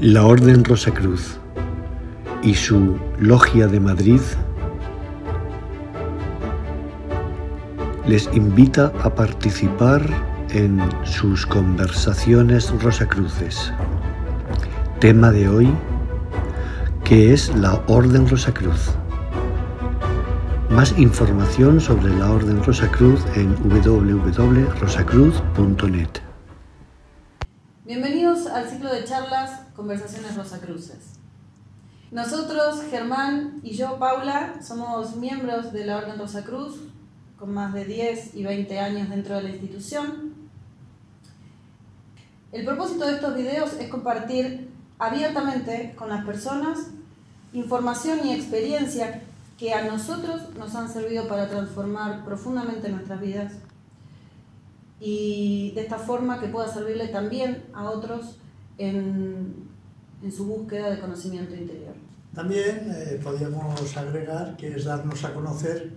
La Orden Rosacruz y su Logia de Madrid les invita a participar en sus conversaciones Rosacruces. Tema de hoy, ¿qué es la Orden Rosacruz? Más información sobre la Orden Rosacruz en www.rosacruz.net. Bienvenidos al ciclo de charlas Conversaciones Rosacruces. Nosotros, Germán y yo, Paula, somos miembros de la Orden Rosacruz, con más de 10 y 20 años dentro de la institución. El propósito de estos videos es compartir abiertamente con las personas información y experiencia que a nosotros nos han servido para transformar profundamente nuestras vidas y de esta forma que pueda servirle también a otros en, en su búsqueda de conocimiento interior. También eh, podríamos agregar que es darnos a conocer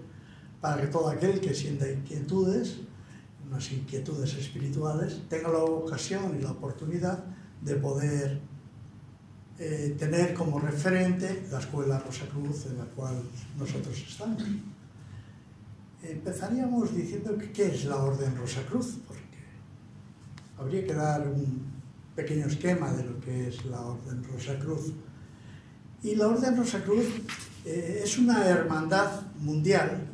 para que todo aquel que sienta inquietudes, unas inquietudes espirituales, tenga la ocasión y la oportunidad de poder eh, tener como referente la escuela Rosa Cruz en la cual nosotros estamos. Empezaríamos diciendo que qué es la Orden Rosa Cruz, porque habría que dar un pequeño esquema de lo que es la Orden Rosa Cruz. Y la Orden Rosa Cruz eh, es una hermandad mundial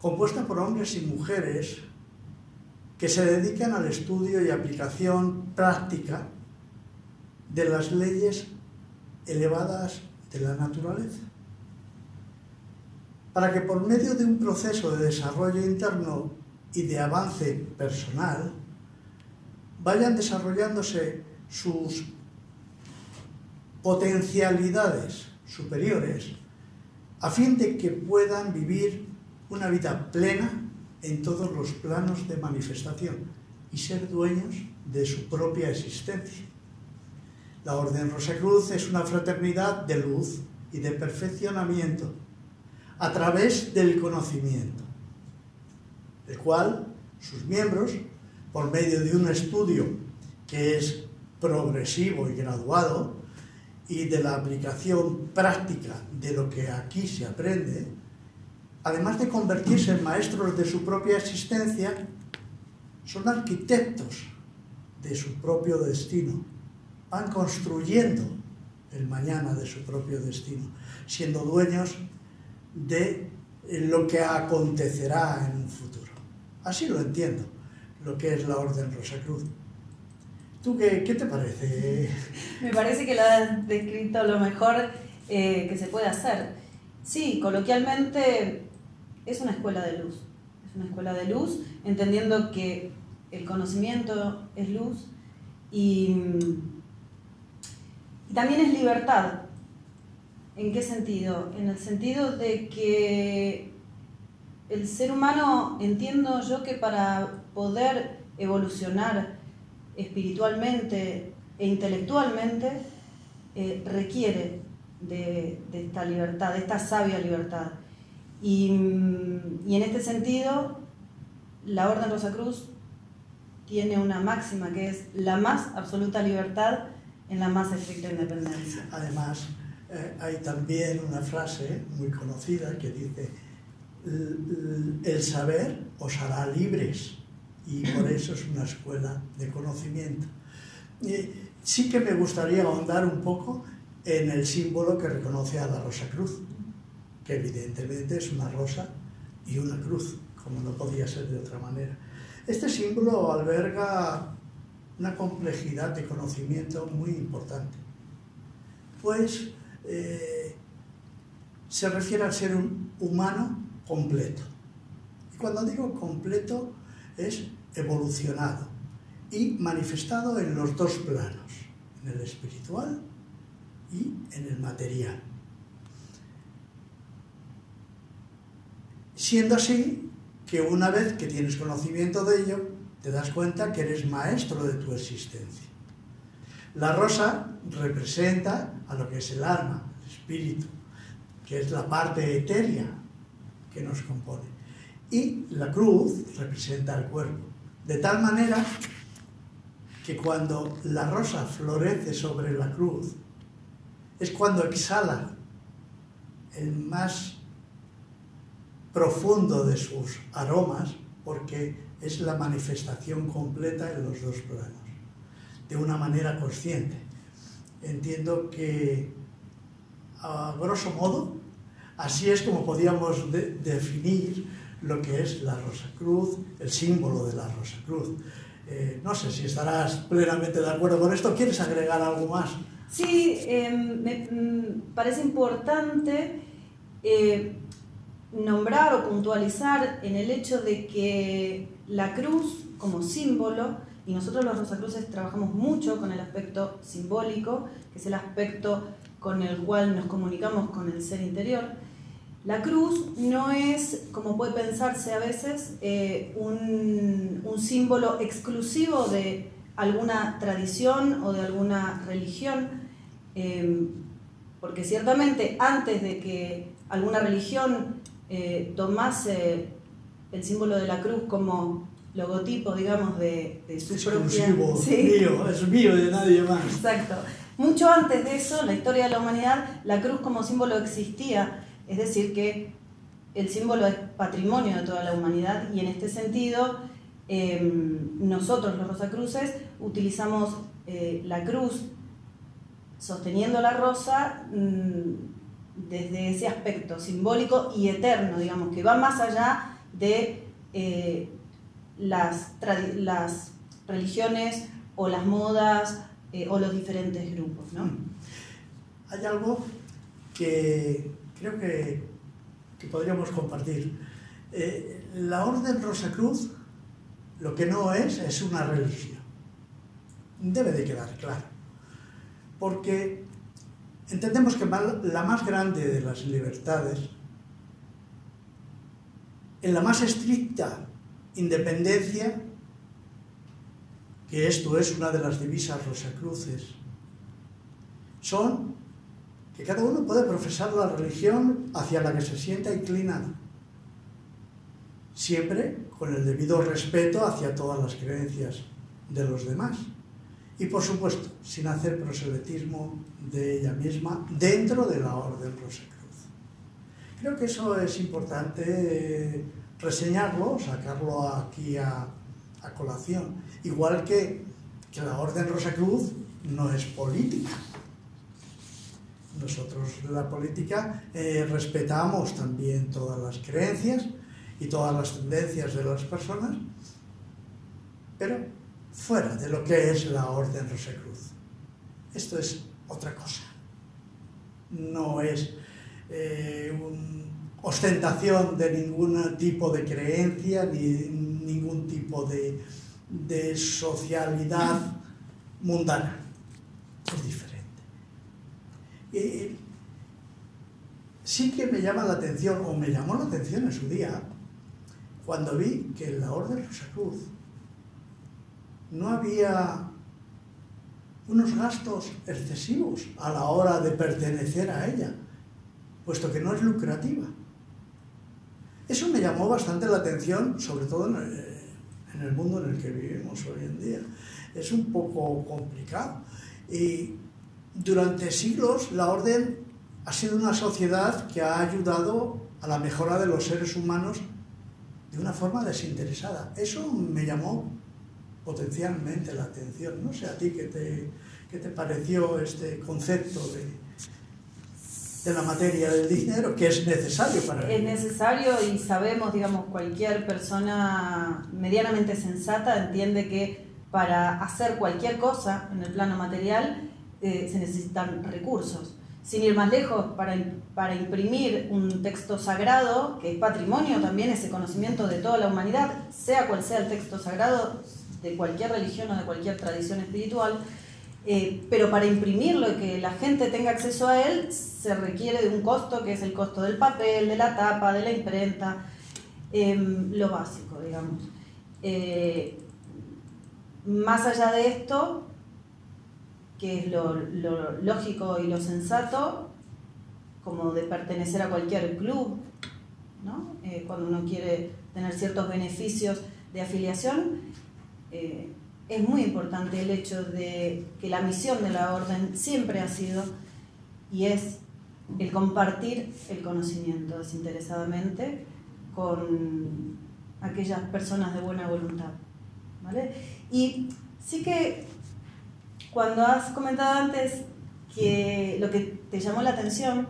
compuesta por hombres y mujeres que se dedican al estudio y aplicación práctica de las leyes elevadas de la naturaleza, para que por medio de un proceso de desarrollo interno y de avance personal, vayan desarrollándose sus potencialidades superiores a fin de que puedan vivir una vida plena en todos los planos de manifestación y ser dueños de su propia existencia. La Orden Rosacruz es una fraternidad de luz y de perfeccionamiento a través del conocimiento, el cual sus miembros, por medio de un estudio que es progresivo y graduado, y de la aplicación práctica de lo que aquí se aprende, además de convertirse en maestros de su propia existencia, son arquitectos de su propio destino. Van construyendo el mañana de su propio destino, siendo dueños de lo que acontecerá en un futuro. Así lo entiendo, lo que es la Orden Rosacruz. ¿Tú qué, qué te parece? Me parece que lo has descrito lo mejor eh, que se puede hacer. Sí, coloquialmente es una escuela de luz. Es una escuela de luz, entendiendo que el conocimiento es luz y, y también es libertad. ¿En qué sentido? En el sentido de que el ser humano, entiendo yo que para poder evolucionar espiritualmente e intelectualmente, eh, requiere de, esta libertad, de esta sabia libertad. Y, y en este sentido, la Orden Rosacruz tiene una máxima que es la más absoluta libertad en la más estricta independencia. Además, eh, hay también una frase muy conocida que dice, el saber os hará libres y por eso es una escuela de conocimiento. Sí que me gustaría ahondar un poco en el símbolo que reconoce a la Rosa Cruz, que evidentemente es una rosa y una cruz, como no podía ser de otra manera. Este símbolo alberga una complejidad de conocimiento muy importante, pues eh, se refiere al ser humano completo. Y cuando digo completo es evolucionado y manifestado en los dos planos, en el espiritual y en el material. Siendo así que una vez que tienes conocimiento de ello, te das cuenta que eres maestro de tu existencia. La rosa representa a lo que es el alma, el espíritu, que es la parte etérea que nos compone. Y la cruz representa el cuerpo. De tal manera que cuando la rosa florece sobre la cruz, es cuando exhala el más profundo de sus aromas, porque es la manifestación completa en los dos planos, de una manera consciente. Entiendo que, a grosso modo, así es como podíamos definir lo que es la Rosa Cruz, el símbolo de la Rosa Cruz. Eh, no sé si estarás plenamente de acuerdo con esto. ¿Quieres agregar algo más? Sí, em, me mm, parece importante eh, nombrar o puntualizar en el hecho de que la cruz como símbolo, y nosotros los Rosacruces trabajamos mucho con el aspecto simbólico, que es el aspecto con el cual nos comunicamos con el ser interior, la cruz no es, como puede pensarse a veces, eh, un, símbolo exclusivo de alguna tradición o de alguna religión, eh, porque ciertamente antes de que alguna religión eh, tomase el símbolo de la cruz como logotipo, digamos, de, su propia... mío, es mío de nadie más. Exacto. Mucho antes de eso, en la historia de la humanidad, la cruz como símbolo existía es decir, que el símbolo es patrimonio de toda la humanidad y en este sentido em, nosotros los Rosacruces utilizamos eh, la cruz sosteniendo la rosa mm, desde ese aspecto simbólico y eterno, digamos, que va más allá de eh, las, religiones o las modas eh, o los diferentes grupos. ¿no? Hay algo que creo que, podríamos compartir. Eh, la Orden Rosacruz lo que no es es una religión. Debe de quedar claro. Porque entendemos que la más grande de las libertades, en la más estricta independencia, que esto es una de las divisas rosacruces, son que cada uno puede profesar la religión hacia la que se sienta inclinado, siempre con el debido respeto hacia todas las creencias de los demás. Y por supuesto, sin hacer proselitismo de ella misma dentro de la Orden Rosacruz. Creo que eso es importante reseñarlo, sacarlo aquí a, colación. Igual que, que la Orden Rosacruz no es política nosotros la política eh, respetamos también todas las creencias y todas las tendencias de las personas, pero fuera de lo que es la Orden Rosacruz. Esto es otra cosa. No es eh, ostentación de ningún tipo de creencia ni ningún tipo de, de socialidad mundana. Es diferente. Y sí que me llama la atención, o me llamó la atención en su día, cuando vi que en la Orden Rosacruz no había unos gastos excesivos a la hora de pertenecer a ella, puesto que no es lucrativa. Eso me llamó bastante la atención, sobre todo en el, mundo en el que vivimos hoy en día. Es un poco complicado. Y durante siglos la orden ha sido una sociedad que ha ayudado a la mejora de los seres humanos de una forma desinteresada. Eso me llamó potencialmente la atención. No sé a ti qué te, qué te pareció este concepto de, de la materia del dinero, que es necesario para Es necesario y sabemos, digamos, cualquier persona medianamente sensata entiende que para hacer cualquier cosa en el plano material eh, se necesitan recursos. Sin ir más lejos, para, para imprimir un texto sagrado, que es patrimonio también, ese conocimiento de toda la humanidad, sea cual sea el texto sagrado, de cualquier religión o de cualquier tradición espiritual, eh, pero para imprimirlo y que la gente tenga acceso a él, se requiere de un costo que es el costo del papel, de la tapa, de la imprenta, em, lo básico, digamos. Eh, más allá de esto, que es lo, lógico y lo sensato, como de pertenecer a cualquier club, ¿no? Eh, cuando uno quiere tener ciertos beneficios de afiliación, eh, es muy importante el hecho de que la misión de la orden siempre ha sido y es el compartir el conocimiento desinteresadamente con aquellas personas de buena voluntad. ¿vale? Y sí que cuando has comentado antes que lo que te llamó la atención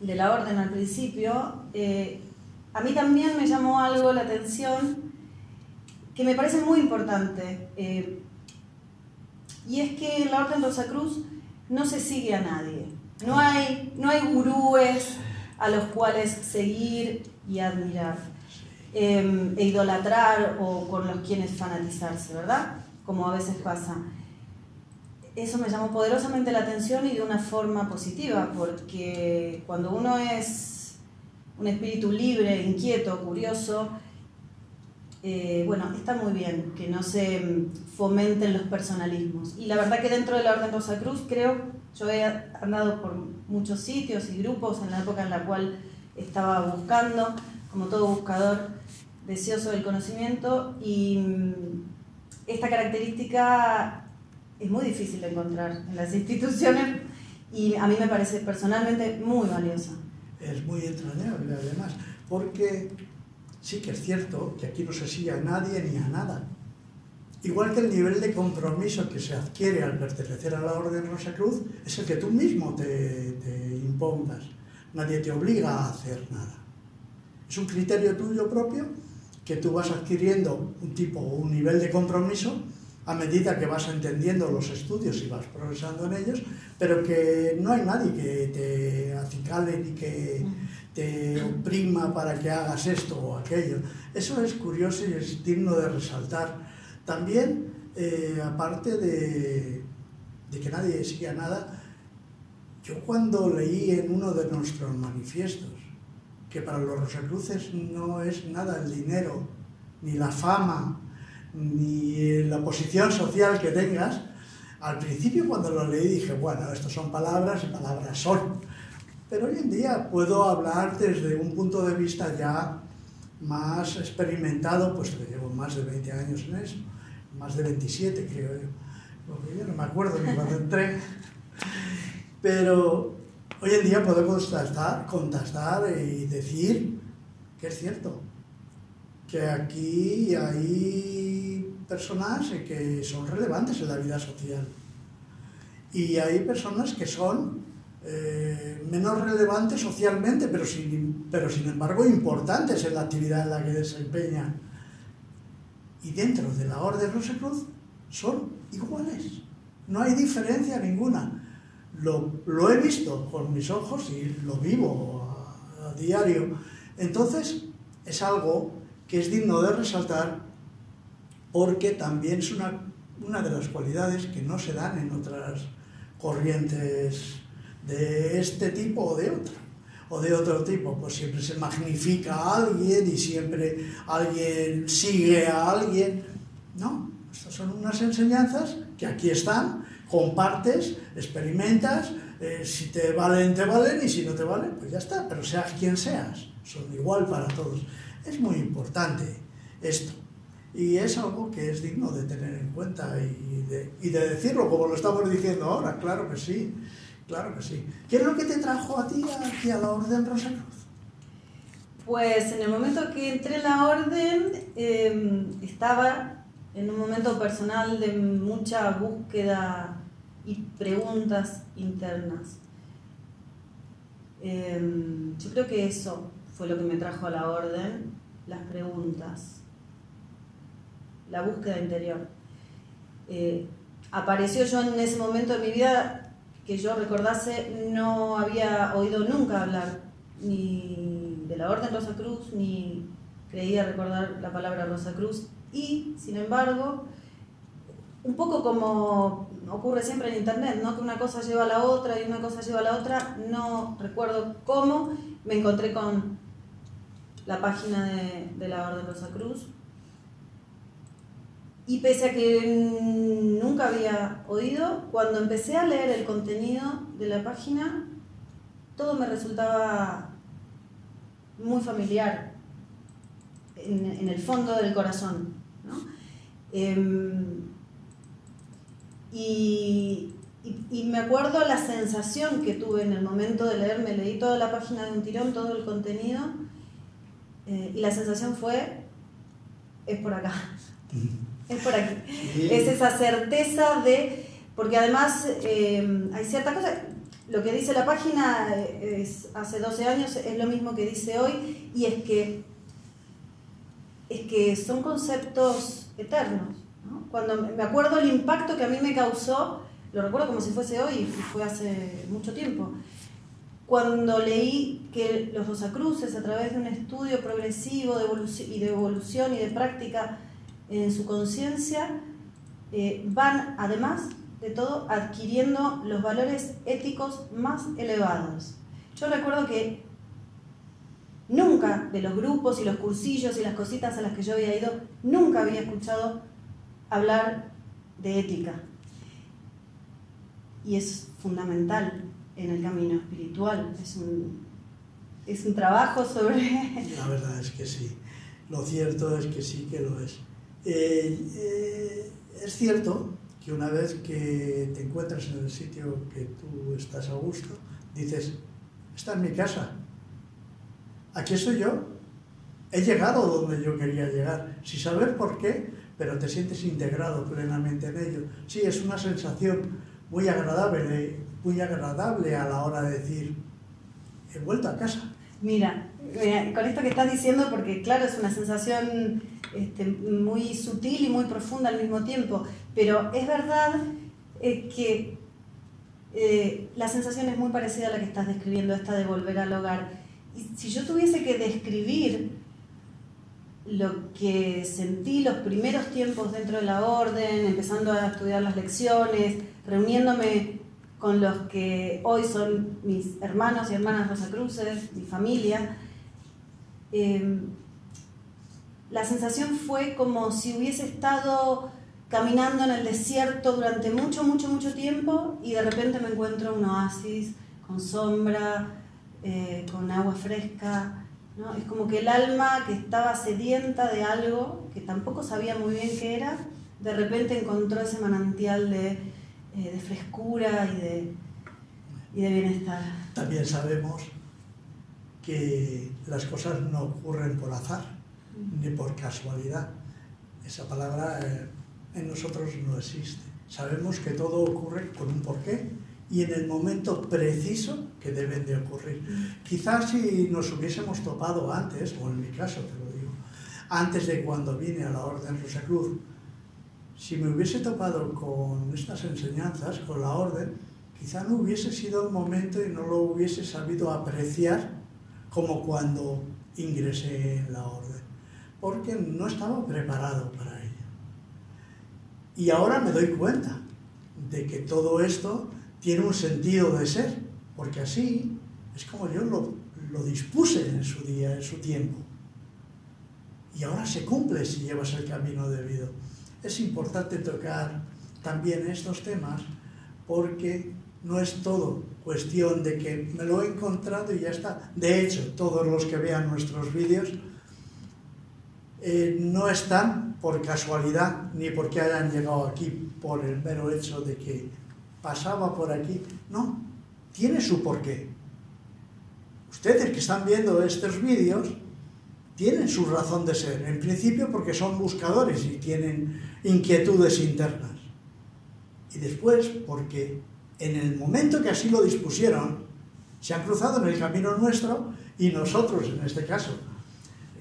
de la orden al principio, eh, a mí también me llamó algo la atención que me parece muy importante. Eh, y es que en la Orden Rosacruz no se sigue a nadie. No hay, no hay gurúes a los cuales seguir y admirar, em, e idolatrar o con los quienes fanatizarse, ¿verdad? Como a veces pasa. Eso me llamó poderosamente la atención y de una forma positiva, porque cuando uno es un espíritu libre, inquieto, curioso, eh, bueno, está muy bien que no se fomenten los personalismos. Y la verdad que dentro de la Orden Rosa Cruz creo, yo he andado por muchos sitios y grupos en la época en la cual estaba buscando, como todo buscador deseoso del conocimiento, y mm, esta característica es muy difícil de encontrar en las instituciones y a mí me parece personalmente muy valiosa. Es muy entrañable además, porque Sí que es cierto que aquí no se sigue a nadie ni a nada. Igual que el nivel de compromiso que se adquiere al pertenecer a la Orden Rosa Cruz es el que tú mismo te, te impongas. Nadie te obliga a hacer nada. Es un criterio tuyo propio que tú vas adquiriendo un tipo o un nivel de compromiso a medida que vas entendiendo los estudios y vas progresando en ellos, pero que no hay nadie que te acicale ni que te oprima para que hagas esto o aquello. Eso es curioso y es digno de resaltar. También, eh, aparte de, de, que nadie decía nada, yo cuando leí en uno de nuestros manifiestos que para los Rosacruces no es nada el dinero, ni la fama, ni la posición social que tengas, al principio cuando lo leí dije, bueno, estas son palabras y palabras son pero hoy en día puedo hablar desde un punto de vista ya más experimentado, pues llevo más de 20 años en eso, más de 27 creo yo, porque yo no me acuerdo ni cuando entré, pero hoy en día puedo contestar, contestar y decir que es cierto, que aquí hay personas que son relevantes en la vida social y hay personas que son eh, menos relevantes socialmente, pero sin, pero sin embargo importantes en la actividad en la que desempeñan. Y dentro de la Orden Rosacruz son iguales. No hay diferencia ninguna. Lo, lo, he visto con mis ojos y lo vivo a, a diario. Entonces, es algo que es digno de resaltar porque también es una, una de las cualidades que no se dan en otras corrientes de este tipo o de otro, o de otro tipo, pues siempre se magnifica a alguien y siempre alguien sigue a alguien. No, estas son unas enseñanzas que aquí están, compartes, experimentas, eh, si te valen, te valen, y si no te valen, pues ya está, pero seas quien seas, son igual para todos. Es muy importante esto. Y es algo que es digno de tener en cuenta y de, y de decirlo, como lo estamos diciendo ahora, claro que sí. Claro que sí. ¿Qué es lo que te trajo a ti aquí a la Orden Rosacruz? Pues en el momento que entré en la Orden em, estaba en un momento personal de mucha búsqueda y preguntas internas. Em, yo creo que eso fue lo que me trajo a la Orden, las preguntas, la búsqueda interior. Eh, apareció yo en ese momento de mi vida que yo recordase, no había oído nunca hablar ni de la Orden Rosa Cruz, ni creía recordar la palabra Rosa Cruz. Y, sin embargo, un poco como ocurre siempre en Internet, ¿no? que una cosa lleva a la otra y una cosa lleva a la otra, no recuerdo cómo me encontré con la página de, la Orden Rosa Cruz y pese a que nunca había oído, cuando empecé a leer el contenido de la página, todo me resultaba muy familiar en, el fondo del corazón. Em, Y, y, me acuerdo la sensación que tuve en el momento de leer, me leí toda la página de un tirón, todo el contenido, eh, y la sensación fue, es por acá, es por aquí. Es esa certeza de, porque además eh, hay ciertas cosas, lo que dice la página eh, es, hace 12 años es lo mismo que dice hoy, y es que, es que son conceptos eternos. Cuando me acuerdo el impacto que a mí me causó, lo recuerdo como si fuese hoy fue hace mucho tiempo. Cuando leí que los Rosacruces, a través de un estudio progresivo de y de evolución y de práctica en su conciencia, eh, van además de todo adquiriendo los valores éticos más elevados. Yo recuerdo que nunca de los grupos y los cursillos y las cositas a las que yo había ido, nunca había escuchado hablar de ética y es fundamental en el camino espiritual. Es un, es un trabajo sobre... La verdad es que sí. Lo cierto es que sí que lo es. Eh, eh, es cierto que una vez que te encuentras en el sitio que tú estás a gusto, dices, esta es mi casa, aquí estoy yo, he llegado donde yo quería llegar, sin saber por qué, pero te sientes integrado plenamente en ello. Sí, es una sensación muy agradable, muy agradable a la hora de decir, he vuelto a casa. Mira, con esto que estás diciendo, porque claro, es una sensación este, muy sutil y muy profunda al mismo tiempo, pero es verdad eh, que eh, la sensación es muy parecida a la que estás describiendo, esta de volver al hogar. Y si yo tuviese que describir lo que sentí los primeros tiempos dentro de la orden, empezando a estudiar las lecciones, reuniéndome con los que hoy son mis hermanos y hermanas Rosacruces, mi familia, em, la sensación fue como si hubiese estado caminando en el desierto durante mucho, mucho, mucho tiempo y de repente me encuentro un oasis con sombra, eh, con agua fresca. ¿No? Es como que el alma que estaba sedienta de algo, que tampoco sabía muy bien qué era, de repente encontró ese manantial de eh, de frescura y de, y de bienestar. También sabemos que las cosas no ocurren por azar ni por casualidad. Esa palabra eh, en nosotros no existe. Sabemos que todo ocurre con un porqué y en el momento preciso que deben de ocurrir. Quizás si nos hubiésemos topado antes, o en mi caso te lo digo, antes de cuando vine a la Orden Rosa Cruz, si me hubiese topado con estas enseñanzas, con la orden, quizá no hubiese sido el momento y no lo hubiese sabido apreciar como cuando ingresé en la orden, porque no estaba preparado para ello. Y ahora me doy cuenta de que todo esto tiene un sentido de ser, porque así es como yo lo, lo dispuse en su día, en su tiempo. Y ahora se cumple si llevas el camino debido es importante tocar también estos temas porque no es todo cuestión de que me lo he encontrado y ya está. De hecho, todos los que vean nuestros vídeos eh, no están por casualidad ni porque hayan llegado aquí por el mero hecho de que pasaba por aquí. No, tiene su porqué. Ustedes que están viendo estos vídeos tienen su razón de ser. En principio porque son buscadores y tienen inquietudes internas. Y después porque en el momento que así lo dispusieron, se han cruzado en el camino nuestro y nosotros, en este caso,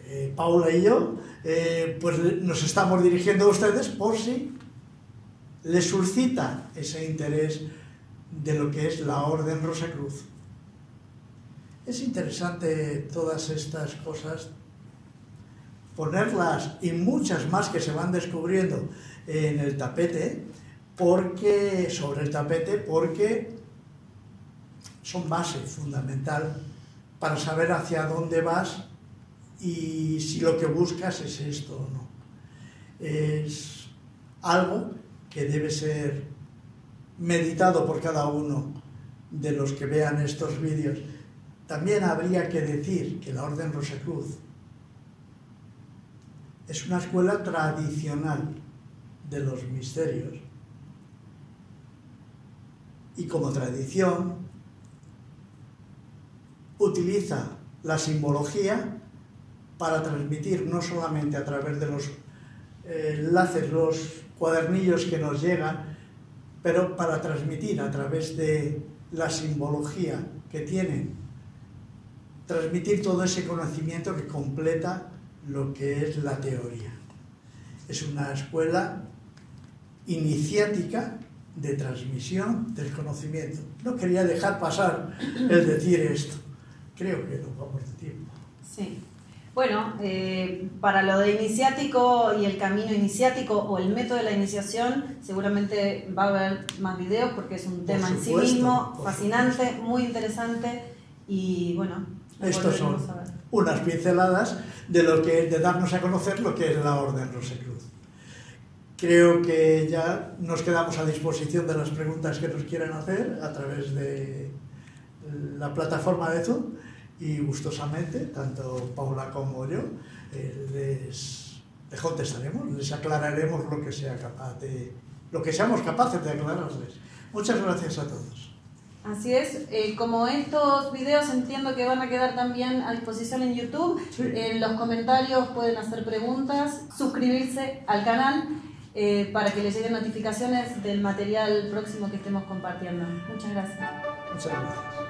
eh, Paula y yo, eh, pues nos estamos dirigiendo a ustedes por si les suscita ese interés de lo que es la Orden Rosa Cruz. Es interesante todas estas cosas ponerlas y muchas más que se van descubriendo en el tapete, porque, sobre el tapete, porque son base fundamental para saber hacia dónde vas y si lo que buscas es esto o no. Es algo que debe ser meditado por cada uno de los que vean estos vídeos. También habría que decir que la Orden Rosacruz es una escuela tradicional de los misterios y como tradición utiliza la simbología para transmitir no solamente a través de los eh, enlaces, los cuadernillos que nos llegan, pero para transmitir a través de la simbología que tienen, transmitir todo ese conocimiento que completa lo que es la teoría. Es una escuela iniciática de transmisión del conocimiento. No quería dejar pasar el decir esto. Creo que nos vamos de tiempo. Sí. Bueno, eh, para lo de iniciático y el camino iniciático o el método de la iniciación, seguramente va a haber más videos porque es un tema en sí mismo fascinante, muy interesante y bueno. Estos son unas pinceladas de lo que de darnos a conocer lo que es la Orden Rosecruz. Creo que ya nos quedamos a disposición de las preguntas que nos quieran hacer a través de la plataforma de Zoom y gustosamente, tanto Paula como yo, eh, les, les, contestaremos, les aclararemos lo que, sea capaz de, lo que seamos capaces de aclararles. Muchas gracias a todos. Así es, eh, como estos videos entiendo que van a quedar también a disposición en YouTube, en los comentarios pueden hacer preguntas, suscribirse al canal eh, para que les lleguen notificaciones del material próximo que estemos compartiendo. Muchas gracias. Muchas gracias.